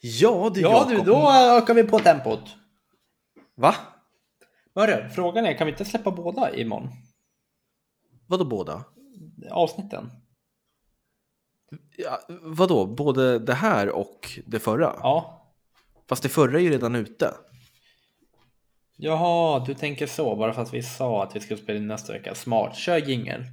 Ja du Ja du, då ökar vi på tempot. Va? Hörru, frågan är, kan vi inte släppa båda imorgon? Vadå båda? Avsnitten? Ja, vadå, både det här och det förra? Ja. Fast det förra är ju redan ute. Jaha, du tänker så, bara för att vi sa att vi skulle spela in nästa vecka. Smart, kör jingel.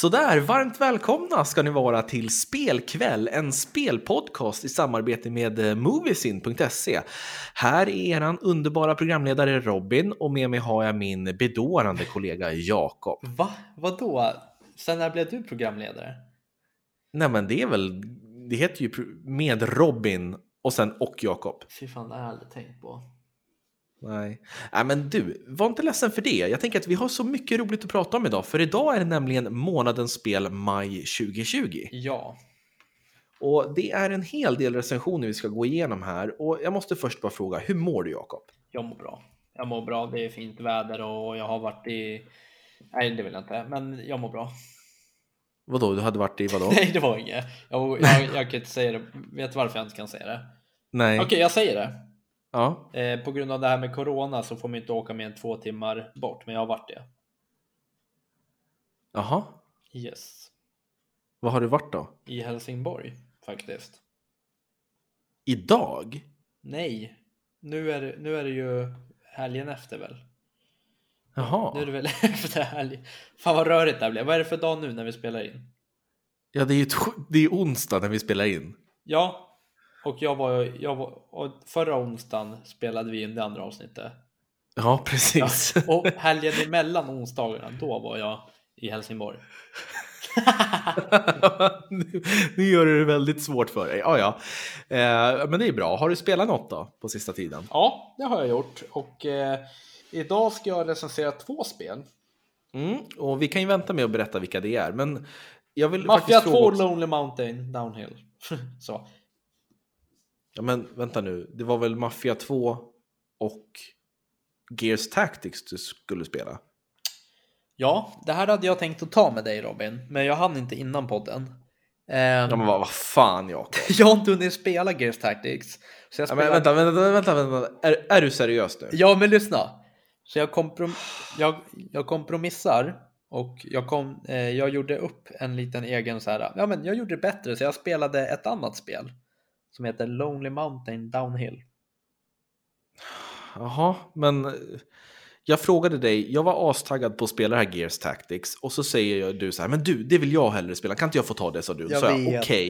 Sådär, varmt välkomna ska ni vara till Spelkväll, en spelpodcast i samarbete med eh, Moviesin.se. Här är eran underbara programledare Robin och med mig har jag min bedårande kollega Jakob. Va? Vadå? Sen när blev du programledare? Nej men det är väl, det heter ju med Robin och sen och Jakob. Fy fan, det har jag aldrig tänkt på. Nej. Nej, men du, var inte ledsen för det. Jag tänker att vi har så mycket roligt att prata om idag, för idag är det nämligen månadens spel maj 2020. Ja. Och det är en hel del recensioner vi ska gå igenom här och jag måste först bara fråga, hur mår du Jakob? Jag mår bra. Jag mår bra, det är fint väder och jag har varit i... Nej, det vill jag inte, men jag mår bra. Vadå, du hade varit i vadå? Nej, det var inget. Jag, jag, jag kan inte säga det. Vet du varför jag inte kan säga det? Nej. Okej, jag säger det. Ja. Eh, på grund av det här med corona så får man inte åka mer än två timmar bort, men jag har varit det. Jaha. Yes. Vad har du varit då? I Helsingborg, faktiskt. Idag? Nej, nu är, nu är det ju helgen efter väl? Jaha. Nu är det väl efter helg. Fan vad rörigt det här blev. Vad är det för dag nu när vi spelar in? Ja, det är ju det är onsdag när vi spelar in. Ja, och jag var, jag var och förra onsdagen spelade vi in det andra avsnittet. Ja, precis. Och helgen emellan onsdagarna, då var jag i Helsingborg. nu, nu gör du det väldigt svårt för dig. Ja, ja. Eh, men det är bra. Har du spelat något då på sista tiden? Ja, det har jag gjort. Och eh, idag ska jag recensera två spel. Mm, och vi kan ju vänta med att berätta vilka det är. Men jag vill Mafia faktiskt 2 fråga också- Lonely Mountain Downhill. Så. Ja, men vänta nu. Det var väl Mafia 2 och Gears Tactics du skulle spela? Ja, det här hade jag tänkt att ta med dig Robin, men jag hann inte innan podden. Eh, Ja, men vad, vad fan Jakob? Jag har inte hunnit spela Gears Tactics. Så jag Ja, men spelar... vänta, vänta, vänta, vänta. Är, är du seriös nu? Ja, men lyssna. Så jag, komprom... jag, jag kompromissar och jag, kom, eh, jag gjorde upp en liten egen så här. Ja, men jag gjorde det bättre så jag spelade ett annat spel som heter Lonely Mountain Downhill. Jaha, men eh, jag frågade dig, jag var astaggad på att spela det här Gears Tactics och så säger jag- du så här, men du, det vill jag hellre spela, kan inte jag få ta det? sa du. Jag Så jag, okej.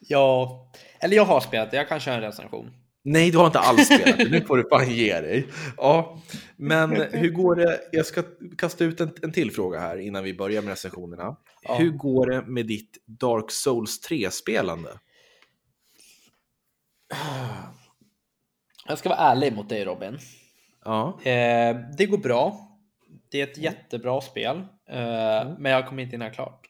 Ja, eller jag har spelat det. Jag kan köra en recension. Nej, du har inte alls spelat det, nu får du fan ge dig. Ja, men hur går det, jag ska kasta ut en, en till fråga här innan vi börjar med recensionerna. Ja. Hur går det med ditt Dark Souls 3-spelande? Jag ska vara ärlig mot dig Robin. Ja, Eh, det går bra. Det är ett jättebra spel, eh, men jag kommer inte hinna klart.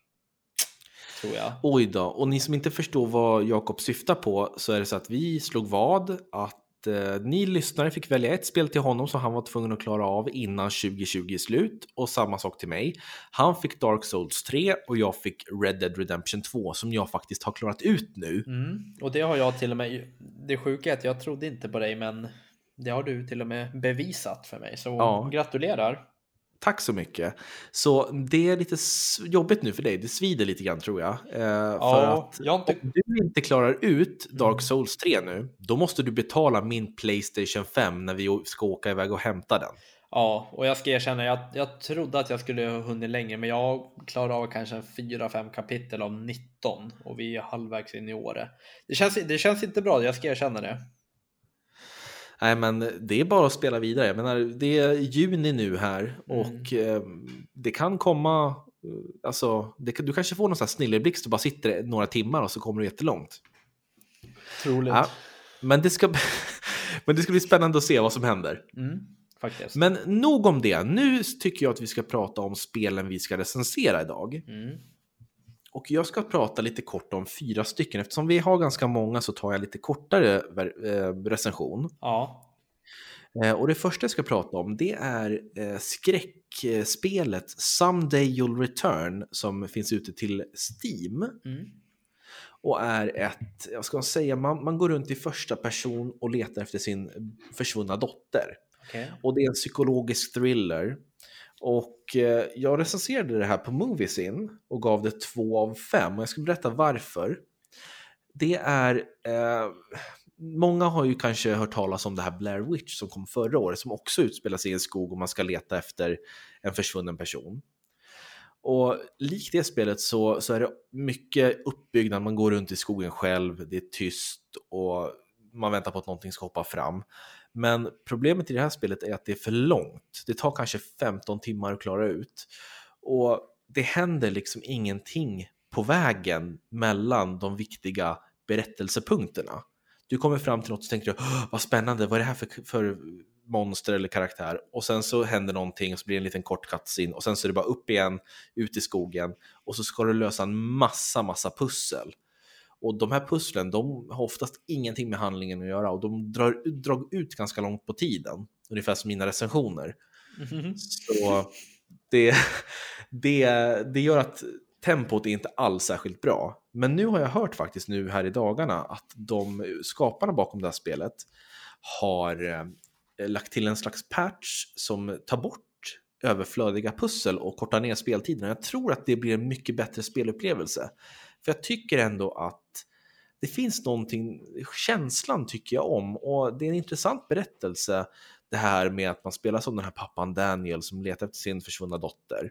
Tror jag. oj då. Och ni som inte förstår vad Jakob syftar på så är det så att vi slog vad att eh, ni lyssnare fick välja ett spel till honom som han var tvungen att klara av innan 2020 är slut och samma sak till mig. Han fick Dark Souls 3 och jag fick Red Dead Redemption 2 som jag faktiskt har klarat ut nu. Mm. Och det har jag till och med. Det sjuka är att jag trodde inte på dig, men det har du till och med bevisat för mig. Så Ja. gratulerar. Tack så mycket. Så det är lite jobbigt nu för dig. Det svider lite grann tror jag. Eh, för att inte... om du inte klarar ut Dark Souls 3 nu, då måste du betala min Playstation 5 när vi ska åka iväg och hämta den. Ja, och jag ska erkänna, jag, jag trodde att jag skulle ha hunnit längre, men jag klarar av kanske 4-5 kapitel av 19 och vi är halvvägs in i året. Det känns, det känns inte bra, jag ska erkänna det. Nej, men det är bara att spela vidare. Jag menar, det är juni nu här och eh, det kan komma, eh, alltså, det, du kanske får någon sån här snilleblixt och bara sitter några timmar och så kommer du jättelångt. Troligt. Ja, men, det ska, men det ska bli spännande att se vad som händer. Mm, faktiskt. Men nog om det. Nu tycker jag att vi ska prata om spelen vi ska recensera idag. Mm. Och jag ska prata lite kort om fyra stycken. Eftersom vi har ganska många så tar jag lite kortare eh, recension. Ja. Eh, och det första jag ska prata om det är eh, skräckspelet Someday You'll Return som finns ute till Steam. Mm. Och är ett, jag ska säga, man, man går runt i första person och letar efter sin försvunna dotter. Okay. Och det är en psykologisk thriller. Och eh, jag recenserade det här på Moviesin och gav det två av fem. Och jag ska berätta varför. Det är eh, många har ju kanske hört talas om det här Blair Witch som kom förra året som också utspelar sig i en skog och man ska leta efter en försvunnen person. Och likt det spelet så, så är det mycket uppbyggnad, man går runt i skogen själv, det är tyst och man väntar på att någonting ska hoppa fram. Men problemet i det här spelet är att det är för långt. Det tar kanske 15 timmar att klara ut. Och det händer liksom ingenting på vägen mellan de viktiga berättelsepunkterna. Du kommer fram till något och tänker vad spännande, vad är det här för, för monster eller karaktär? Och sen så händer någonting och så blir det en liten kort cutscene och sen så är det bara upp igen, ut i skogen och så ska du lösa en massa, massa pussel. Och de här pusslen, de har oftast ingenting med handlingen att göra och de drar, drar ut ganska långt på tiden, ungefär som mina recensioner. Mm. Så det, det, det gör att tempot är inte alls särskilt bra. Men nu har jag hört faktiskt nu här i dagarna att de skaparna bakom det här spelet har eh, lagt till en slags patch som tar bort överflödiga pussel och kortar ner speltiden. Jag tror att det blir en mycket bättre spelupplevelse. För jag tycker ändå att det finns någonting, känslan tycker jag om och det är en intressant berättelse det här med att man spelar som den här pappan Daniel som letar efter sin försvunna dotter.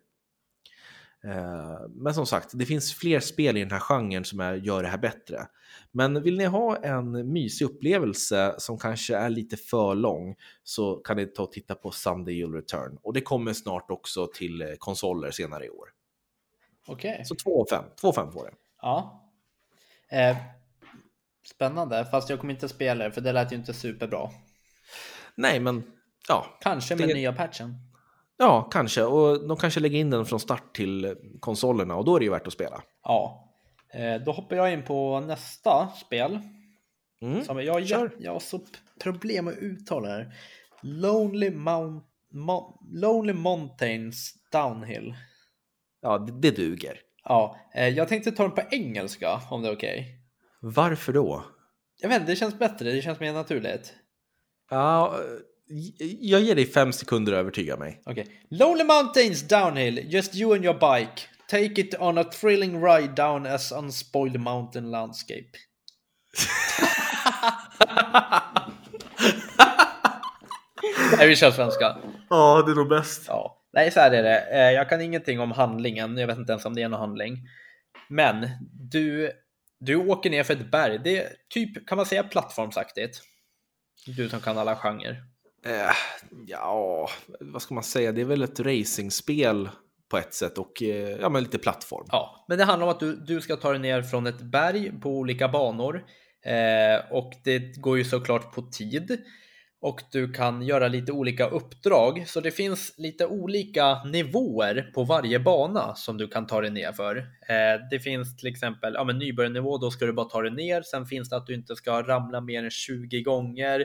Eh, men som sagt, det finns fler spel i den här genren som är, gör det här bättre. Men vill ni ha en mysig upplevelse som kanske är lite för lång så kan ni ta och titta på Someday You'll Return. Och det kommer snart också till eh, konsoler senare i år. Okej. Okay. Så 2 av 5. 2 av 5 får det. Ja. Eh, spännande, fast jag kommer inte spela det för det lät ju inte superbra. Nej, men ja. Kanske med det... nya patchen. Ja, kanske. Och de kanske lägger in den från start till konsolerna och då är det ju värt att spela. Ja. Eh, då hoppar jag in på nästa spel. Mm, som jag, jag, jag har så problem att uttala det här. Lonely, Mount, Mo, Lonely Mountains Downhill. Ja, det, det duger. Ja, eh, jag tänkte ta den på engelska om det är okej. Okay. Varför då? Jag vet inte, det känns bättre, det känns mer naturligt. Ja, jag ger dig fem sekunder att övertyga mig. Okej. Okay. Lonely Mountains Downhill, just you and your bike. Take it on a thrilling ride down as unspoiled mountain landscape. Nej, vi kör svenska. Ja, det är nog bäst. Ja. Nej, så här är det. Eh, jag kan ingenting om handlingen. Jag vet inte ens om det är någon handling. Men du, du åker ner för ett berg. Det är typ, kan man säga, plattformsaktigt. Du som kan alla genrer. Eh, ja, vad ska man säga? Det är väl ett racingspel på ett sätt och eh, ja, men lite plattform. Ja, men det handlar om att du, du ska ta dig ner från ett berg på olika banor eh, och det går ju såklart på tid och du kan göra lite olika uppdrag. Så det finns lite olika nivåer på varje bana som du kan ta dig ner för. Eh, det finns till exempel ja, men nybörjarnivå, då ska du bara ta dig ner. Sen finns det att du inte ska ramla mer än 20 gånger.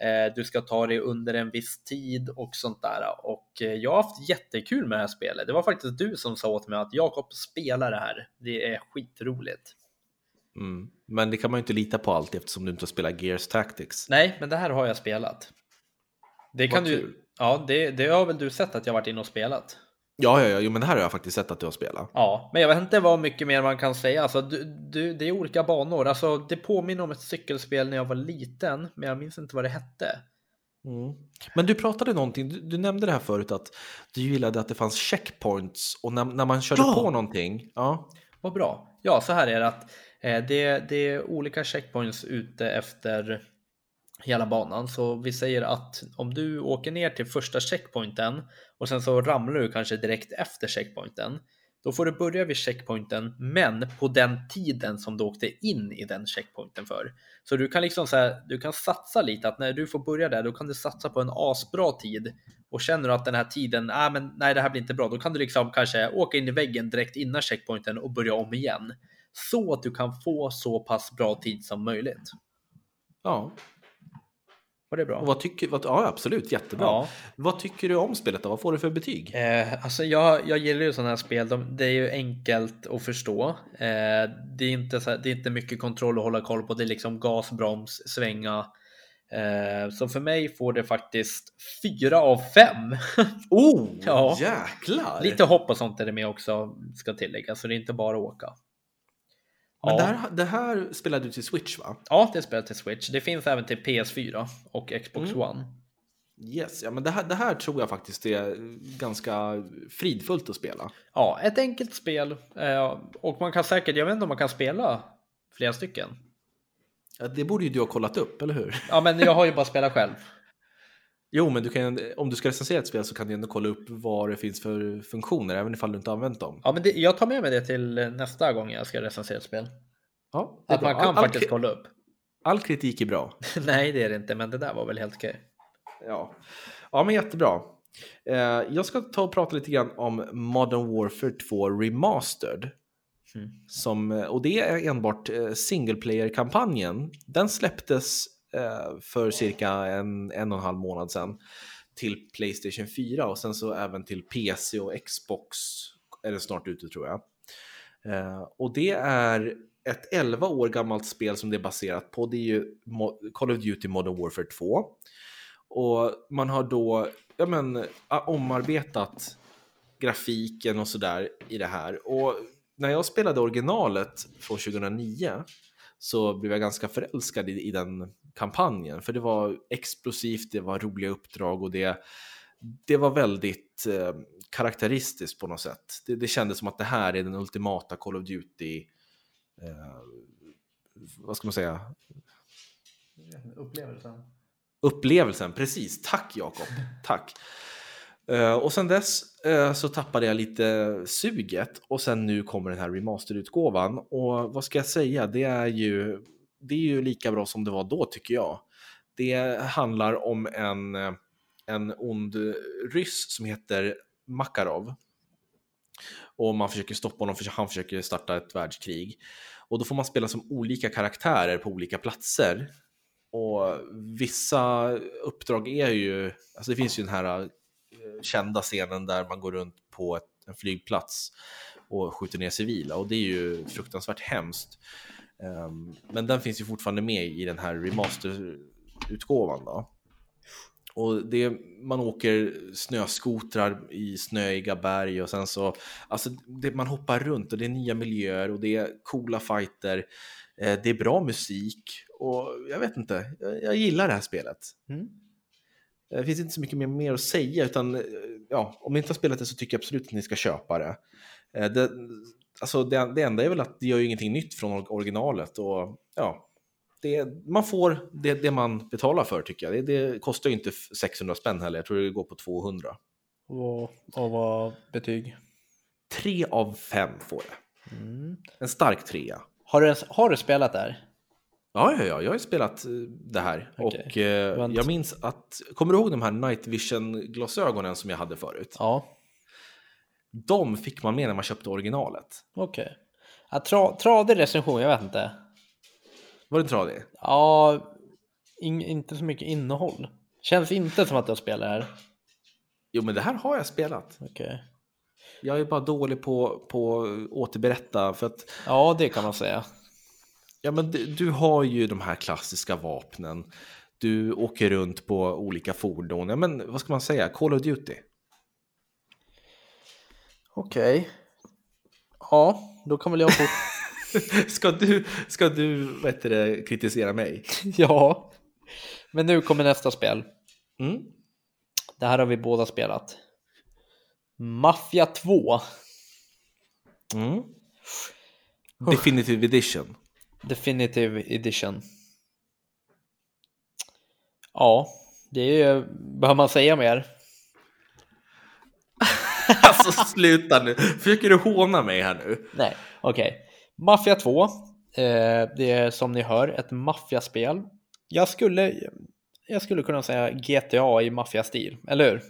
Eh, du ska ta dig under en viss tid och sånt där. Och eh, jag har haft jättekul med det här spelet. Det var faktiskt du som sa åt mig att Jakob, spela det här. Det är skitroligt. Mm. Men det kan man ju inte lita på alltid eftersom du inte har spelat Gears Tactics. Nej, men det här har jag spelat. Det kan Vad du. Kul. Ja, det, det har väl du sett att jag varit inne och spelat. Ja, ja, ja, jo, men det här har jag faktiskt sett att du har spelat. Ja, men jag vet inte vad mycket mer man kan säga. Alltså, du, du, det är olika banor. Alltså, det påminner om ett cykelspel när jag var liten, men jag minns inte vad det hette. Mm. Men du pratade någonting, du, du, nämnde det här förut att du gillade att det fanns checkpoints och när, när man körde ja! på någonting. Ja. Vad bra. Ja, så här är det att Eh, det, det är olika checkpoints ute efter hela banan. Så vi säger att om du åker ner till första checkpointen och sen så ramlar du kanske direkt efter checkpointen. då får du börja vid checkpointen, men på den tiden som du åkte in i den checkpointen för. Så du kan liksom så här, du kan satsa lite att när du får börja där, då kan du satsa på en asbra tid och känner du att den här tiden, ah, men nej, det här blir inte bra, då kan du liksom kanske åka in i väggen direkt innan checkpointen och börja om igen så att du kan få så pass bra tid som möjligt. Ja. Var det bra? Och vad tycker, vad, ja, absolut, jättebra. Ja. Vad tycker du om spelet då? Vad får du för betyg? Eh, alltså jag, jag gillar ju sådana här spel. De, det är ju enkelt att förstå. Eh, det, är inte så, det är inte mycket kontroll att hålla koll på. Det är liksom gas, broms, svänga. Eh, så för mig får det faktiskt fyra av fem. Oh, Ja. jäklar! Lite hopp och sånt är det med också, ska tilläggas. Så det är inte bara åka. Men Ja. det, här, det här spelade du till Switch va? Ja, det spelet till Switch. Det finns även till PS4 och Xbox Mm. One. Yes, ja men det här, det här tror jag faktiskt är ganska fridfullt att spela. Ja, ett enkelt spel. Eh, och man kan säkert, jag vet inte om man kan spela flera stycken. Ja, det borde ju du ha kollat upp, eller hur? Ja, men jag har ju bara spelat själv. Jo, men du kan, om du ska recensera ett spel så kan du ändå kolla upp vad det finns för funktioner, även ifall du inte använt dem. Ja, men det, jag tar med mig det till nästa gång jag ska recensera ett spel. Ja, Att bra. man kan all, faktiskt all, kolla upp. all kritik är bra. Nej, det är det inte, men det där var väl helt okej. Ja, ja men jättebra. Eh, jag ska ta och prata lite grann om Modern Warfare 2 Remastered. Mm. Som, eh, och det är enbart eh, single player-kampanjen. Den släpptes Eh, för cirka en, en och en halv månad sedan till Playstation 4 och sen så även till PC och Xbox är det snart ute tror jag. Eh, och det är ett 11 år gammalt spel som det är baserat på. Det är ju Call of Duty Modern Warfare 2. Och man har då ja, men, omarbetat grafiken och sådär i det här. Och när jag spelade originalet från 2009 så blev jag ganska förälskad i, i den kampanjen. För det var explosivt, det var roliga uppdrag och det, det var väldigt eh, karaktäristiskt på något sätt. Det, det kändes som att det här är den ultimata Call of Duty, eh, vad ska man säga, Upplevelsen. upplevelsen. Precis, tack Jakob. Tack. Eh, och sen dess eh, så tappade jag lite suget och sen nu kommer den här remasterutgåvan. Och vad ska jag säga, det är ju, det är ju lika bra som det var då tycker jag. Det handlar om en, eh, en ond ryss som heter Makarov. Och man försöker stoppa honom, för han försöker starta ett världskrig. Och då får man spela som olika karaktärer på olika platser. Och vissa uppdrag är ju, alltså det finns ju den här eh, kända scenen där man går runt på ett, en flygplats och skjuter ner civila och det är ju fruktansvärt hemskt. Ehm, men den finns ju fortfarande med i den här remasterutgåvan då. Och det, man åker snöskotrar i snöiga berg och sen så, alltså det, man hoppar runt och det är nya miljöer och det är coola fighter. Eh, det är bra musik och jag vet inte, jag, jag gillar det här spelet. Mm. Det finns inte så mycket mer, mer att säga utan eh, ja, om ni inte har spelat det så tycker jag absolut att ni ska köpa det. Eh, det, alltså det, det enda är väl att det gör ju ingenting nytt från originalet och ja, det, man får det, det man betalar för tycker jag. Det, det kostar ju inte 600 spänn heller, jag tror det går på 200. Och, och vad betyg? Tre av fem får det. Mm. En stark trea. Har, du, har du spelat där? Ja, ja, ja, jag har spelat eh, det här. Okej. Och eh, jag minns att, kommer du ihåg de här night vision-glasögonen som jag hade förut? Ja. De fick man med när man köpte originalet. Okej. Ja, tra, tradig recension, jag vet inte. Var det tradigt? Ja, in, inte så mycket innehåll. Känns inte som att jag spelar här. Jo, men det här har jag spelat. Okej. Jag är bara dålig på, på återberätta för att Ja, det kan man säga. ja, men du, du har ju de här klassiska vapnen. Du åker runt på olika fordon. Ja, men vad ska man säga? Call of Duty. Okej. Ja, då kan väl jag få... Ska du, ska du heter det, kritisera mig? ja. Men nu kommer nästa spel. Mm. Det här har vi båda spelat. Mafia 2. Mm. Definitive Edition. Definitive Edition. Ja, det är. Behöver man säga mer? alltså sluta nu. Försöker du håna mig här nu? Nej, okej. Okay. Mafia 2. Eh, det är som ni hör ett maffiaspel. Jag skulle, jag skulle kunna säga GTA i maffiastil, eller hur?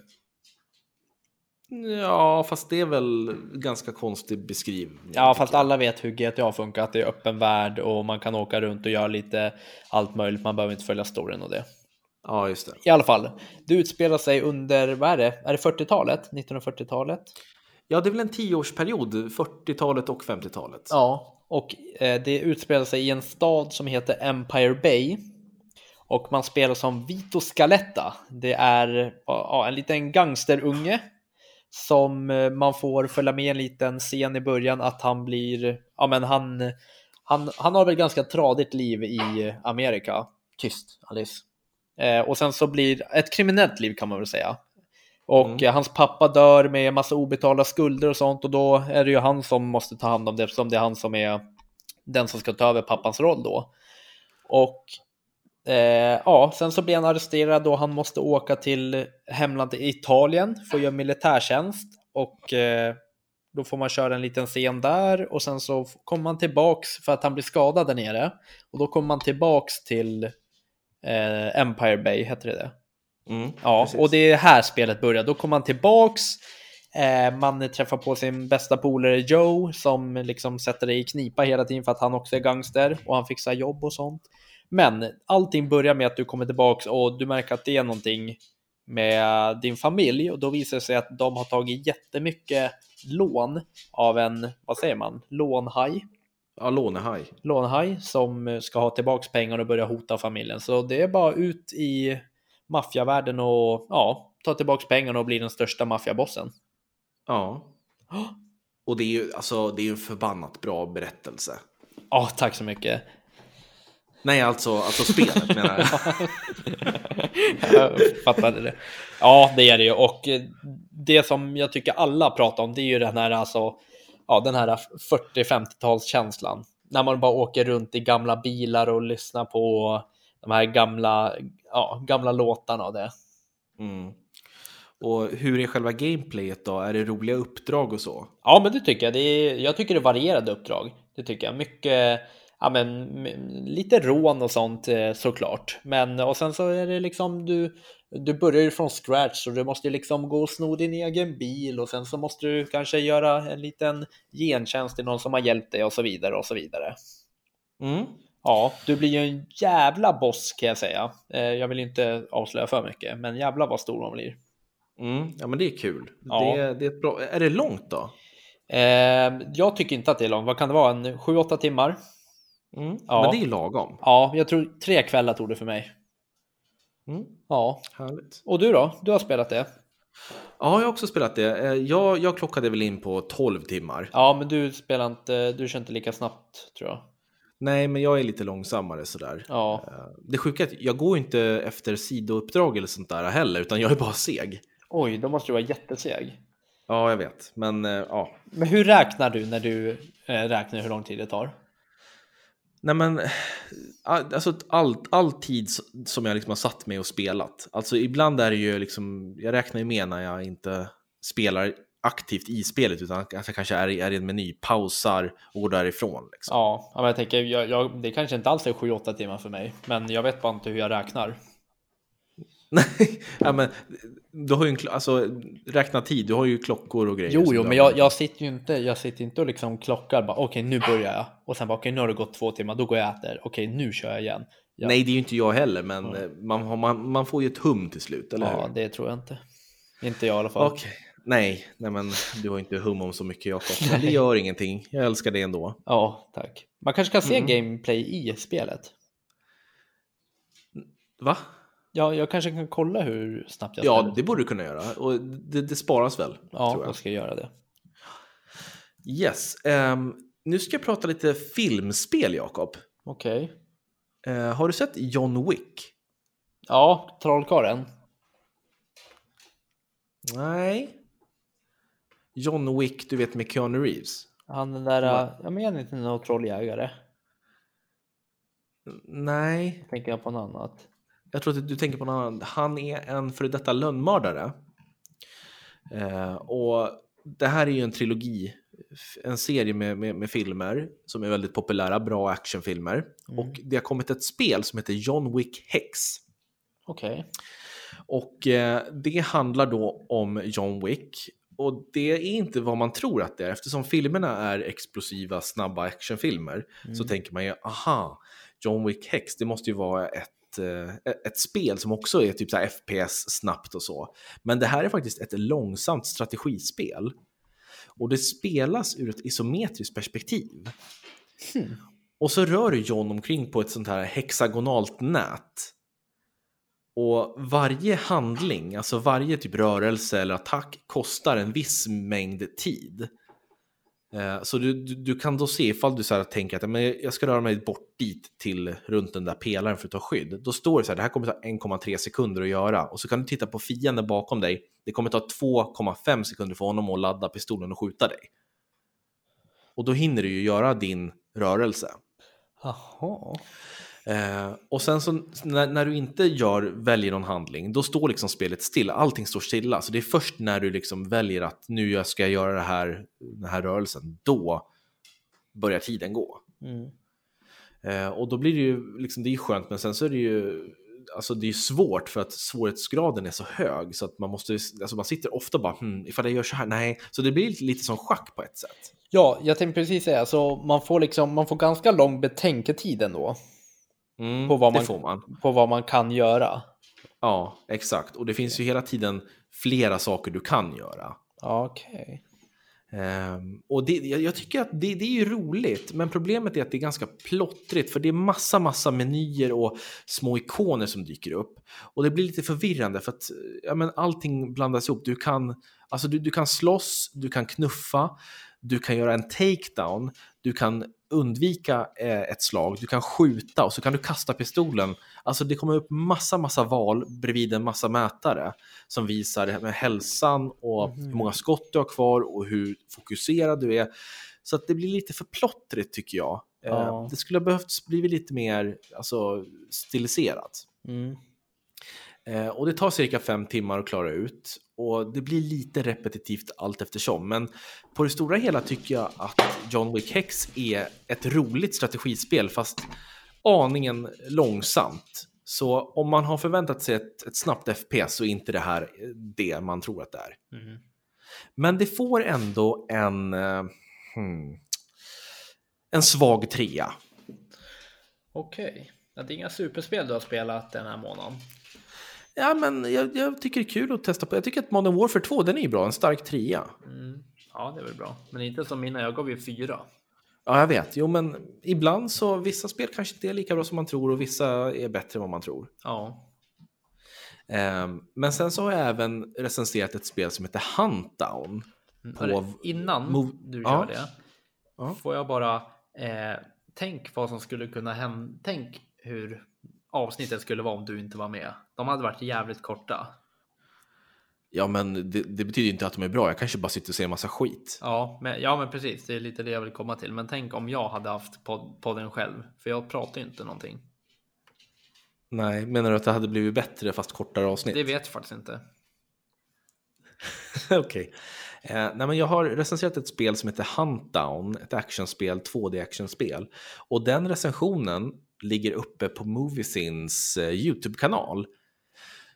Ja, fast det är väl ganska konstig beskrivning. Ja, fast alla vet hur GTA funkar, att det är öppen värld och man kan åka runt och göra lite allt möjligt. Man behöver inte följa storyn och det. Ja, just det. I alla fall, det utspelar sig under, vad är det? Är det 40-talet? 1940-talet? Ja, det är väl en tioårsperiod, 40-talet och 50-talet. Ja, och eh, det utspelar sig i en stad som heter Empire Bay. Och man spelar som Vito Scaletta. Det är ja, en liten gangsterunge som eh, man får följa med en liten scen i början att han blir, ja men han, han, han har väl ganska tradigt liv i Amerika. Tyst Alice. Eh, och sen så blir ett kriminellt liv kan man väl säga. Och mm. Eh, hans pappa dör med massa obetalda skulder och sånt och då är det ju han som måste ta hand om det eftersom det är han som är den som ska ta över pappans roll då. Och Eh, ja, sen så blir han arresterad och han måste åka till hemlandet Italien för att göra militärtjänst och eh, då får man köra en liten scen där och sen så kommer man tillbaks för att han blir skadad där nere och då kommer man tillbaks till eh, Empire Bay, heter det det? Mm, ja, precis. och det är här spelet börjar. Då kommer man tillbaks eh, man träffar på sin bästa polare Joe som liksom sätter dig i knipa hela tiden för att han också är gangster och han fixar jobb och sånt. Men allting börjar med att du kommer tillbaks och du märker att det är någonting med din familj och då visar det sig att de har tagit jättemycket lån av en, vad säger man, lånhaj. Ja, lånehaj. Lånehaj som ska ha tillbaks pengar och börja hota familjen. Så det är bara ut i maffiavärlden och ja, ta tillbaks pengarna och bli den största maffiabossen. Ja. Och det är ju alltså, det är en förbannat bra berättelse. Ja, tack så mycket. Nej, alltså, alltså spelet menar jag. jag fattade det. Ja, det är det ju. Och det som jag tycker alla pratar om, det är ju den här, alltså, ja, den här 40-50-talskänslan. När man bara åker runt i gamla bilar och lyssnar på de här gamla, ja, gamla låtarna och det. Mm. Och hur är själva gameplayet då? Är det roliga uppdrag och så? Ja, men det tycker jag. Det är, jag tycker det är varierade uppdrag. Det tycker jag. Mycket ja, men, lite rån och sånt eh, såklart. Men och sen så är det liksom du, du börjar ju från scratch så du måste liksom gå och sno din egen bil och sen så måste du kanske göra en liten gentjänst till någon som har hjälpt dig och så vidare och så vidare. Mm. Ja, du blir ju en jävla boss kan jag säga. Eh, jag vill inte avslöja för mycket, men jävla vad stor man blir. Mm, ja, men det är kul. Ja. Det, det är, bra. är det långt då? Eh, jag tycker inte att det är långt. Vad kan det vara? En 7-8 timmar? Mm. Ja. Men det är lagom. Ja, jag tror tre kvällar tog det för mig. Mm. Ja. Härligt. Och du då? Du har spelat det? Ja, jag har också spelat det. Eh, jag, jag klockade väl in på 12 timmar. Ja, men du spelar inte, du kör inte lika snabbt tror jag. Nej, men jag är lite långsammare sådär. Ja. Eh, det sjuka är att jag går inte efter sidouppdrag eller sånt där heller, utan jag är bara seg. Oj, då måste du vara jätteseg. Ja, jag vet, men eh, ja. Men hur räknar du när du räknar hur lång tid det tar? Nej men, eh, alltså all, all tid som jag liksom har satt mig och spelat. Alltså ibland är det ju liksom, jag räknar ju med när jag inte spelar aktivt i spelet utan att jag kanske är, är i en meny, pausar och går därifrån. Liksom. Ja, men jag tänker, jag, jag, det kanske inte alls är 7-8 timmar för mig, men jag vet bara inte hur jag räknar. Nej, ja, men du har ju en, alltså, räkna tid, du har ju klockor och grejer. Jo, jo, men jag, jag, sitter ju inte, jag sitter inte och liksom klockar bara okej, okay, nu börjar jag och sen bara okej, okay, nu har det gått två timmar, då går jag och äter. Okej, okay, nu kör jag igen. Ja. Nej, det är ju inte jag heller, men mm. man, man, man får ju ett hum till slut, eller Ja, hur? det tror jag inte. Inte jag i alla fall. Okej. Nej, nej, men du har inte hum om så mycket Jakob. Men det gör ingenting. Jag älskar det ändå. Ja, tack. Man kanske kan se mm. gameplay i spelet. Va? Ja, jag kanske kan kolla hur snabbt jag Ja, det borde du kunna göra. Och det, det sparas väl? Ja, jag. jag ska göra det. Yes. Um, nu ska jag prata lite filmspel, Jakob. Okej. Okay. Uh, har du sett John Wick? Ja, Trollkarlen. Nej. John Wick, du vet med Keanu Reeves. Han den där, ja. jag menar inte någon trolljägare. Nej. Tänker jag på något annat. Jag tror att du tänker på någon annan. Han är en före detta lönnmördare. Eh, och det här är ju en trilogi, en serie med, med, med filmer som är väldigt populära, bra actionfilmer. Mm. Och det har kommit ett spel som heter John Wick Hex. Okej. Och eh, det handlar då om John Wick. Och det är inte vad man tror att det är. Eftersom filmerna är explosiva, snabba actionfilmer så Mm. tänker man ju, aha, John Wick Hex, det måste ju vara ett, ett- ett spel som också är typ så FPS snabbt och så. Men det här är faktiskt ett långsamt strategispel. Och det spelas ur ett isometriskt perspektiv. Hmm. Och så rör John omkring på ett sånt här hexagonalt nät. Och varje handling, alltså varje typ rörelse eller attack kostar en viss mängd tid. Eh, så du, du, du kan då se ifall du så här tänker att men jag ska röra mig bort dit till runt den där pelaren för att ta skydd. Då står det så här, det här kommer ta 1,3 sekunder att göra. Och så kan du titta på fienden bakom dig. Det kommer ta 2,5 sekunder för honom att ladda pistolen och skjuta dig. Och då hinner du ju göra din rörelse. Jaha. Eh, och sen så när, när du inte gör, väljer någon handling, då står liksom spelet stilla. Allting står stilla. Så det är först när du liksom väljer att nu jag ska göra det här, den här rörelsen, då börjar tiden gå. Mm. Eh, och då blir det ju, liksom, det är skönt, men sen så är det ju, alltså det är svårt för att svårighetsgraden är så hög så att man måste, alltså man sitter ofta bara, hmm, ifall jag gör så här, nej. Så det blir lite, lite som schack på ett sätt. Ja, jag tänkte precis säga, så man får liksom, man får ganska lång betänketid ändå Mm, På vad man- man. på vad man kan göra. Ja, exakt. Och det finns ju hela tiden flera saker du kan göra. Okej. Ehm, och det, jag, jag tycker att det, det är ju roligt, men problemet är att det är ganska plottrigt, för det är massa, massa menyer och små ikoner som dyker upp. Och det blir lite förvirrande för att ja, men allting blandas ihop. Du kan, alltså du, du kan slåss, du kan knuffa, du kan göra en takedown, du kan undvika eh, ett slag, du kan skjuta och så kan du kasta pistolen. Alltså det kommer upp massa, massa val bredvid en massa mätare som visar det här med hälsan och Mhm. hur många skott du har kvar och hur fokuserad du är. Så att det blir lite för plottrigt tycker jag. Eh, Ja. Det skulle ha behövt bli lite mer alltså, stiliserat. Mm. Eh, och det tar cirka fem timmar att klara ut och det blir lite repetitivt allt eftersom. Men på det stora hela tycker jag att John Wick Hex är ett roligt strategispel fast aningen långsamt. Så om man har förväntat sig ett, ett snabbt FPS så är inte det här det man tror att det är. Mm. Men det får ändå en, eh, hmm, en svag trea. Okej. Ja, det är inga superspel du har spelat den här månaden. Ja, men jag, jag tycker det är kul att testa på. Jag tycker att Modern Warfare 2, den är ju bra, en stark trea. Mm. Ja, det är väl bra. Men inte som mina, jag gav ju fyra. Ja, jag vet. Jo, men ibland så vissa spel kanske inte är lika bra som man tror och vissa är bättre än vad man tror. Ja. Ehm, men sen så har jag även recenserat ett spel som heter Huntdown. På- Hörru, Innan du Ja. gör det, Ja. får jag bara eh, tänk vad som skulle kunna hända. Tänk hur avsnittet skulle vara om du inte var med. De hade varit jävligt korta. Ja, men det, det betyder inte att de är bra. Jag kanske bara sitter och ser en massa skit. Ja men, ja, men precis. Det är lite det jag vill komma till. Men tänk om jag hade haft pod- podden själv. För jag pratar ju inte någonting. Nej, menar du att det hade blivit bättre fast kortare avsnitt? Det vet jag faktiskt inte. Okej. Eh, nej, men jag har recenserat ett spel som heter Huntdown, ett actionspel, 2D-actionspel. Och den recensionen ligger uppe på Moviesins eh, YouTube-kanal.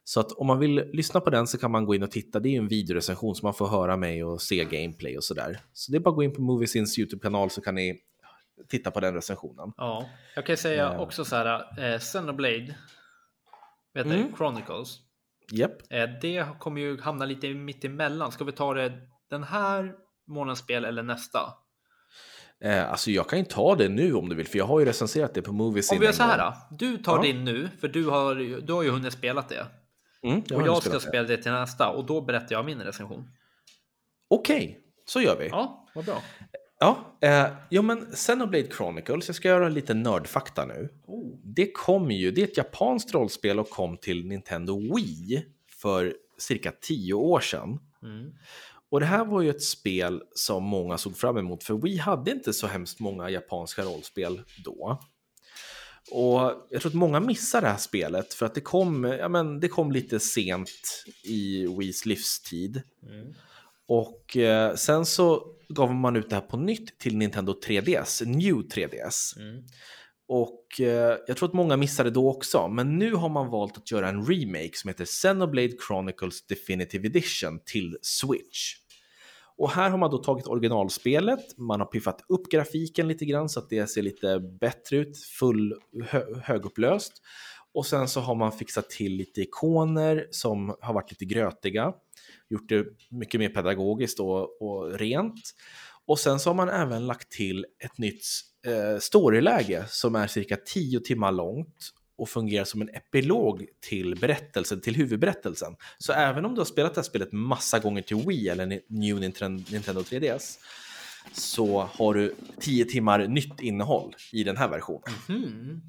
Så att om man vill lyssna på den så kan man gå in och titta. Det är ju en videorecension så man får höra mig och se gameplay och sådär. Så det är bara att gå in på Moviesins YouTube-kanal så kan ni titta på den recensionen. Ja, jag kan säga Ja. också så här. Eh, Xenoblade. Vet du, Mm. Chronicles. Japp. Eh, det kommer ju hamna lite mitt emellan. Ska vi ta det den här månadens spel eller nästa? Eh, alltså jag kan ju ta det nu om du vill, för jag har ju recenserat det på Moviesin. Om vi gör så här då. Du tar Ja. din nu, för du har, du har ju hunnit spela det. Mm, jag Och jag ska det. spela det till nästa och då berättar jag min recension. Okej, så gör vi. Ja, vad bra. Ja, eh, ja men Xenoblade Chronicles, jag ska göra lite nördfakta nu. Oh. Det kom ju, det är ett japanskt rollspel och kom till Nintendo Wii för cirka tio år sedan. Mm. Och det här var ju ett spel som många såg fram emot, för Wii hade inte så hemskt många japanska rollspel då. Och jag tror att många missar det här spelet för att det kom, ja, men det kom lite sent i Wiis livstid. Mm. Och eh, sen så gav man ut det här på nytt till Nintendo 3DS, New 3DS. Mm. Och eh, jag tror att många missade då också, men nu har man valt att göra en remake som heter Xenoblade Chronicles Definitive Edition till Switch. Och här har man då tagit originalspelet, man har piffat upp grafiken lite grann så att det ser lite bättre ut, full hö högupplöst. Och sen så har man fixat till lite ikoner som har varit lite grötiga, gjort det mycket mer pedagogiskt och, och rent. Och sen så har man även lagt till ett nytt eh, storyläge som är cirka 10 timmar långt och fungerar som en epilog till berättelsen, till huvudberättelsen. Så även om du har spelat det här spelet massa gånger till Wii eller New Nintendo 3DS så har du 10 timmar nytt innehåll i den här versionen. Mm.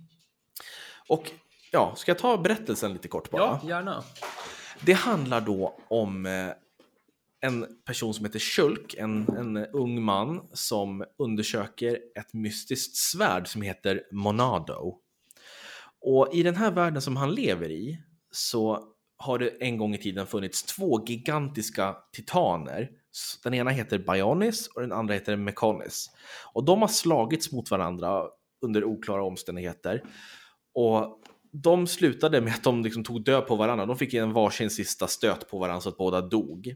Och ja, ska jag ta berättelsen lite kort bara? Ja, gärna. Det handlar då om eh, en person som heter Shulk, en, en ung man som undersöker ett mystiskt svärd som heter Monado. Och i den här världen som han lever i så har det en gång i tiden funnits två gigantiska titaner. Den ena heter Bionis och den andra heter Mekonis. Och de har slagits mot varandra under oklara omständigheter. Och de slutade med att de liksom tog död på varandra. De fick en varsin sista stöt på varandra så att båda dog.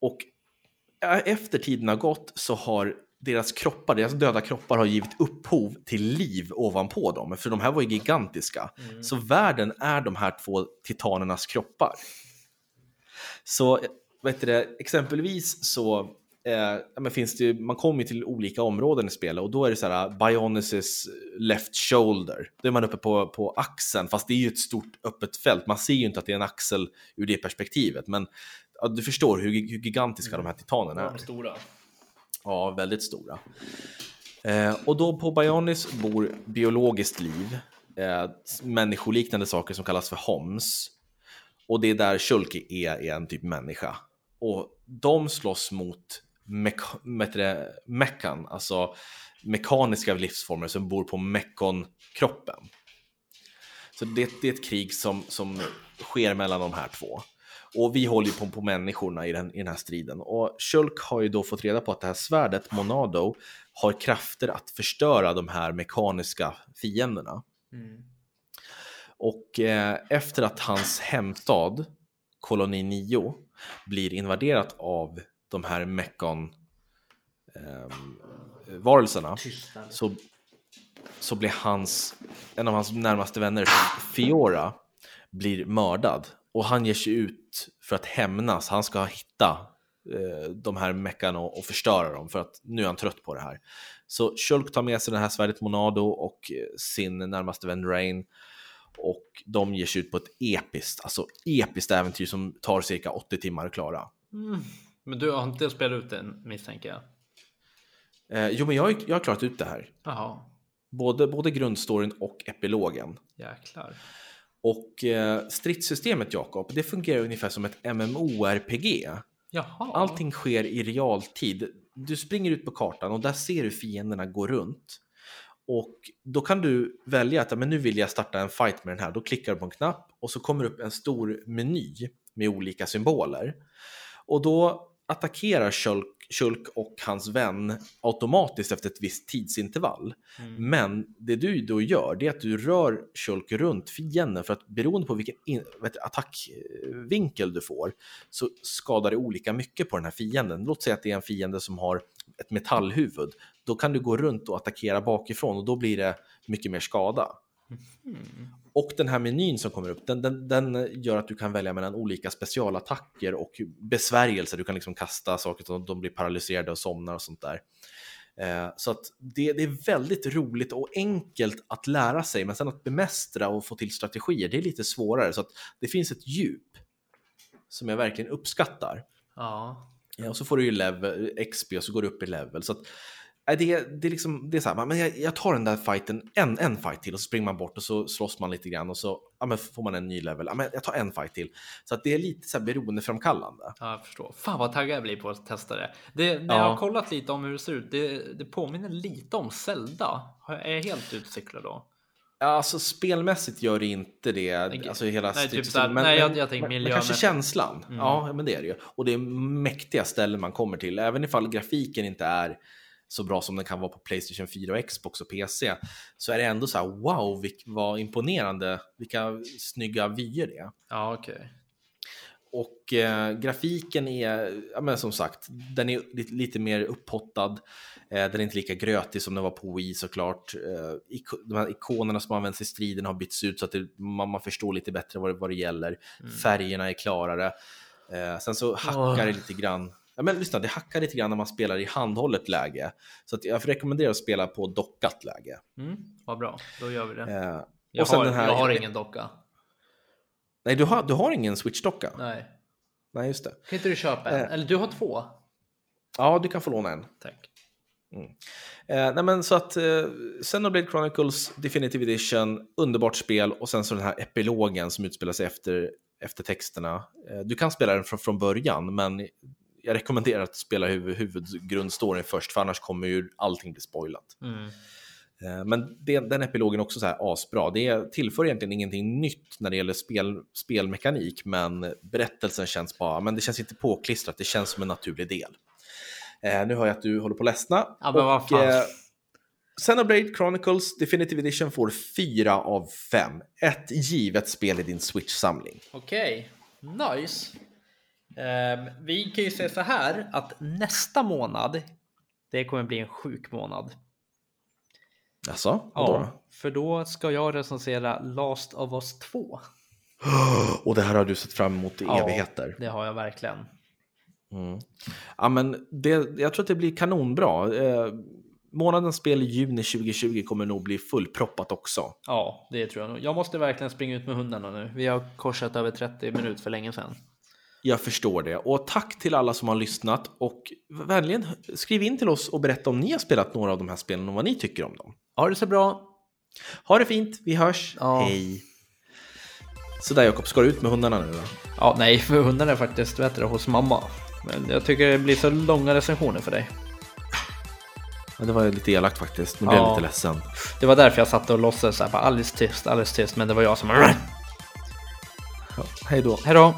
Och eh, efter tiden har gått så har deras kroppar, deras döda kroppar har givit upphov till liv ovanpå dem, för de här var ju gigantiska. Mm. Så världen är de här två titanernas kroppar. Så vet du, exempelvis så eh, finns det, man kommer till olika områden i spelet och då är det så här Bionis left shoulder. Då är man uppe på, på axeln, fast det är ju ett stort öppet fält. Man ser ju inte att det är en axel ur det perspektivet, men ja, du förstår hur, hur gigantiska mm. de här titanerna är. Ja, stora. Ja, väldigt stora. Eh, och då på Bionis bor biologiskt liv, eh, människoliknande saker som kallas för HOMS. Och det är där Shulk är, är en typ människa. Och de slåss mot mekan, alltså mekaniska livsformer som bor på mekon-kroppen. Så det, det, är ett krig som, som sker mellan de här två. Och vi håller ju på, på människorna i den, i den här striden. Och Shulk har ju då fått reda på att det här svärdet, Monado, har krafter att förstöra de här mekaniska fienderna. Mm. Och eh, efter att hans hemstad, koloni 9, blir invaderat av de här mekon eh, varelserna så, så blir hans, en av hans närmaste vänner, Fiora, blir mördad och han ger sig ut för att hämnas. Han ska hitta eh, de här meckarna och, och, förstöra dem för att nu är han trött på det här. Så Shulk tar med sig det här svärdet Monado och eh, sin närmaste vän Rain och de ger sig ut på ett episkt, alltså episkt äventyr som tar cirka 80 timmar att klara. Mm. Men du har inte spelat ut den misstänker jag? Eh, jo, men jag, jag har klarat ut det här. Jaha. Både, både grundstoryn och epilogen. Jäklar. Och eh, stridssystemet Jakob, det fungerar ungefär som ett MMORPG. Jaha. Allting sker i realtid. Du springer ut på kartan och där ser du fienderna gå runt. Och då kan du välja att men nu vill jag starta en fight med den här. Då klickar du på en knapp och så kommer upp en stor meny med olika symboler. Och då attackerar Shulk och hans vän automatiskt efter ett visst tidsintervall. Mm. Men det du då gör, det är att du rör Shulk runt fienden för att beroende på vilken in, vet, attackvinkel du får så skadar det olika mycket på den här fienden. Låt säga att det är en fiende som har ett metallhuvud. Då kan du gå runt och attackera bakifrån och då blir det mycket mer skada. Mm. Och den här menyn som kommer upp, den, den, den, gör att du kan välja mellan olika specialattacker och besvärjelser. Du kan liksom kasta saker så att de blir paralyserade och somnar och sånt där. Eh, så att det, det, är väldigt roligt och enkelt att lära sig, men sen att bemästra och få till strategier, det är lite svårare. Så att det finns ett djup som jag verkligen uppskattar. Ja. ja och så får du ju level, XP och så går du upp i level. Så att det, det, är liksom, det är så här, men jag, jag, tar den där fighten, en, en fight till och så springer man bort och så slåss man lite grann och så ja, men får man en ny level. Ja, men jag tar en fight till. Så att det är lite så här beroendeframkallande. Ja, jag förstår. Fan vad taggad jag blir på att testa det. det när ja. jag har kollat lite om hur det ser ut, det, det påminner lite om Zelda. Är jag helt ute cyklar då? Ja, alltså spelmässigt gör det inte det. Alltså hela nej, typ strids- såhär, men, nej, jag- jag tänker men, men kanske känslan. Mm. Ja, men det är det ju. Och det är mäktiga ställen man kommer till. Även ifall grafiken inte är så bra som den kan vara på Playstation 4 och Xbox och PC så är det ändå så här wow, vad imponerande, vilka snygga vyer det är. Ja, okej. Och eh, grafiken är, ja, men som sagt, den är lite, lite mer upphottad. Eh, den är inte lika grötig som den var på Wii såklart. Eh, iko- de här ikonerna som används i striden har bytts ut så att det, man, man förstår lite bättre vad det, vad det gäller. Mm. Färgerna är klarare. Eh, sen så hackar Åh. det lite grann. Ja, men lyssna, det hackar lite grann när man spelar i handhållet läge. Så att jag rekommenderar att spela på dockat läge. Mm, vad bra, då gör vi det. Eh, jag, har, den här- jag har ingen docka. nej, du har, du har ingen Switch-docka? Nej. Nej. just det. Kan inte du köpa en? Eh. Eller du har två? Ja, du kan få låna en. Tack. Eh, nej men så att eh, Xenoblade Chronicles Definitive Edition, underbart spel och sen så den här epilogen som utspelar sig efter, efter texterna. Eh, du kan spela den från, från början, men jag rekommenderar att spela huvud, huvudgrundstoryn först, för annars kommer ju allting bli spoilat. Mm. Eh, men det, den epilogen är också så här asbra. Det tillför egentligen ingenting nytt när det gäller spel, spelmekanik, men berättelsen känns bara, men det känns inte påklistrat, det känns som en naturlig del. Eh, nu hör jag att du håller på att ledsna. Ja, men vad fan. eh, Xenoblade Chronicles Definitive Edition får 4 av 5. Ett givet spel i din Switch-samling. Okej, nice. Ehm, vi kan ju säga så här att nästa månad, det kommer bli en sjuk månad. Vadå? Ja, för då ska jag recensera Last of Us 2. Och det här har du sett fram emot i Ja. evigheter. Det har jag verkligen. Mm. Ja, men det, jag tror att det blir kanonbra. Eh, månadens spel i juni 2020 kommer nog bli fullproppat också. Ja, det tror jag nog. Jag måste verkligen springa ut med hundarna nu. Vi har korsat över 30 minuter för länge sedan. Jag förstår det. Och tack till alla som har lyssnat. Och vänligen skriv in till oss och berätta om ni har spelat några av de här spelen och vad ni tycker om dem. Ha det så bra. Ha det fint, vi hörs. Ja. Hej. Sådär Jakob, ska du ut med hundarna nu då? Ja, nej, för hundarna är faktiskt vet du, hos mamma. Men jag tycker det blir så långa recensioner för dig. Ja, det var lite elakt faktiskt. Nu blev jag Ja. lite ledsen. Det var därför jag satt och låtsades så här, bara alldeles tyst, alldeles tyst, men det var jag som... Ja, hej då. Hej då!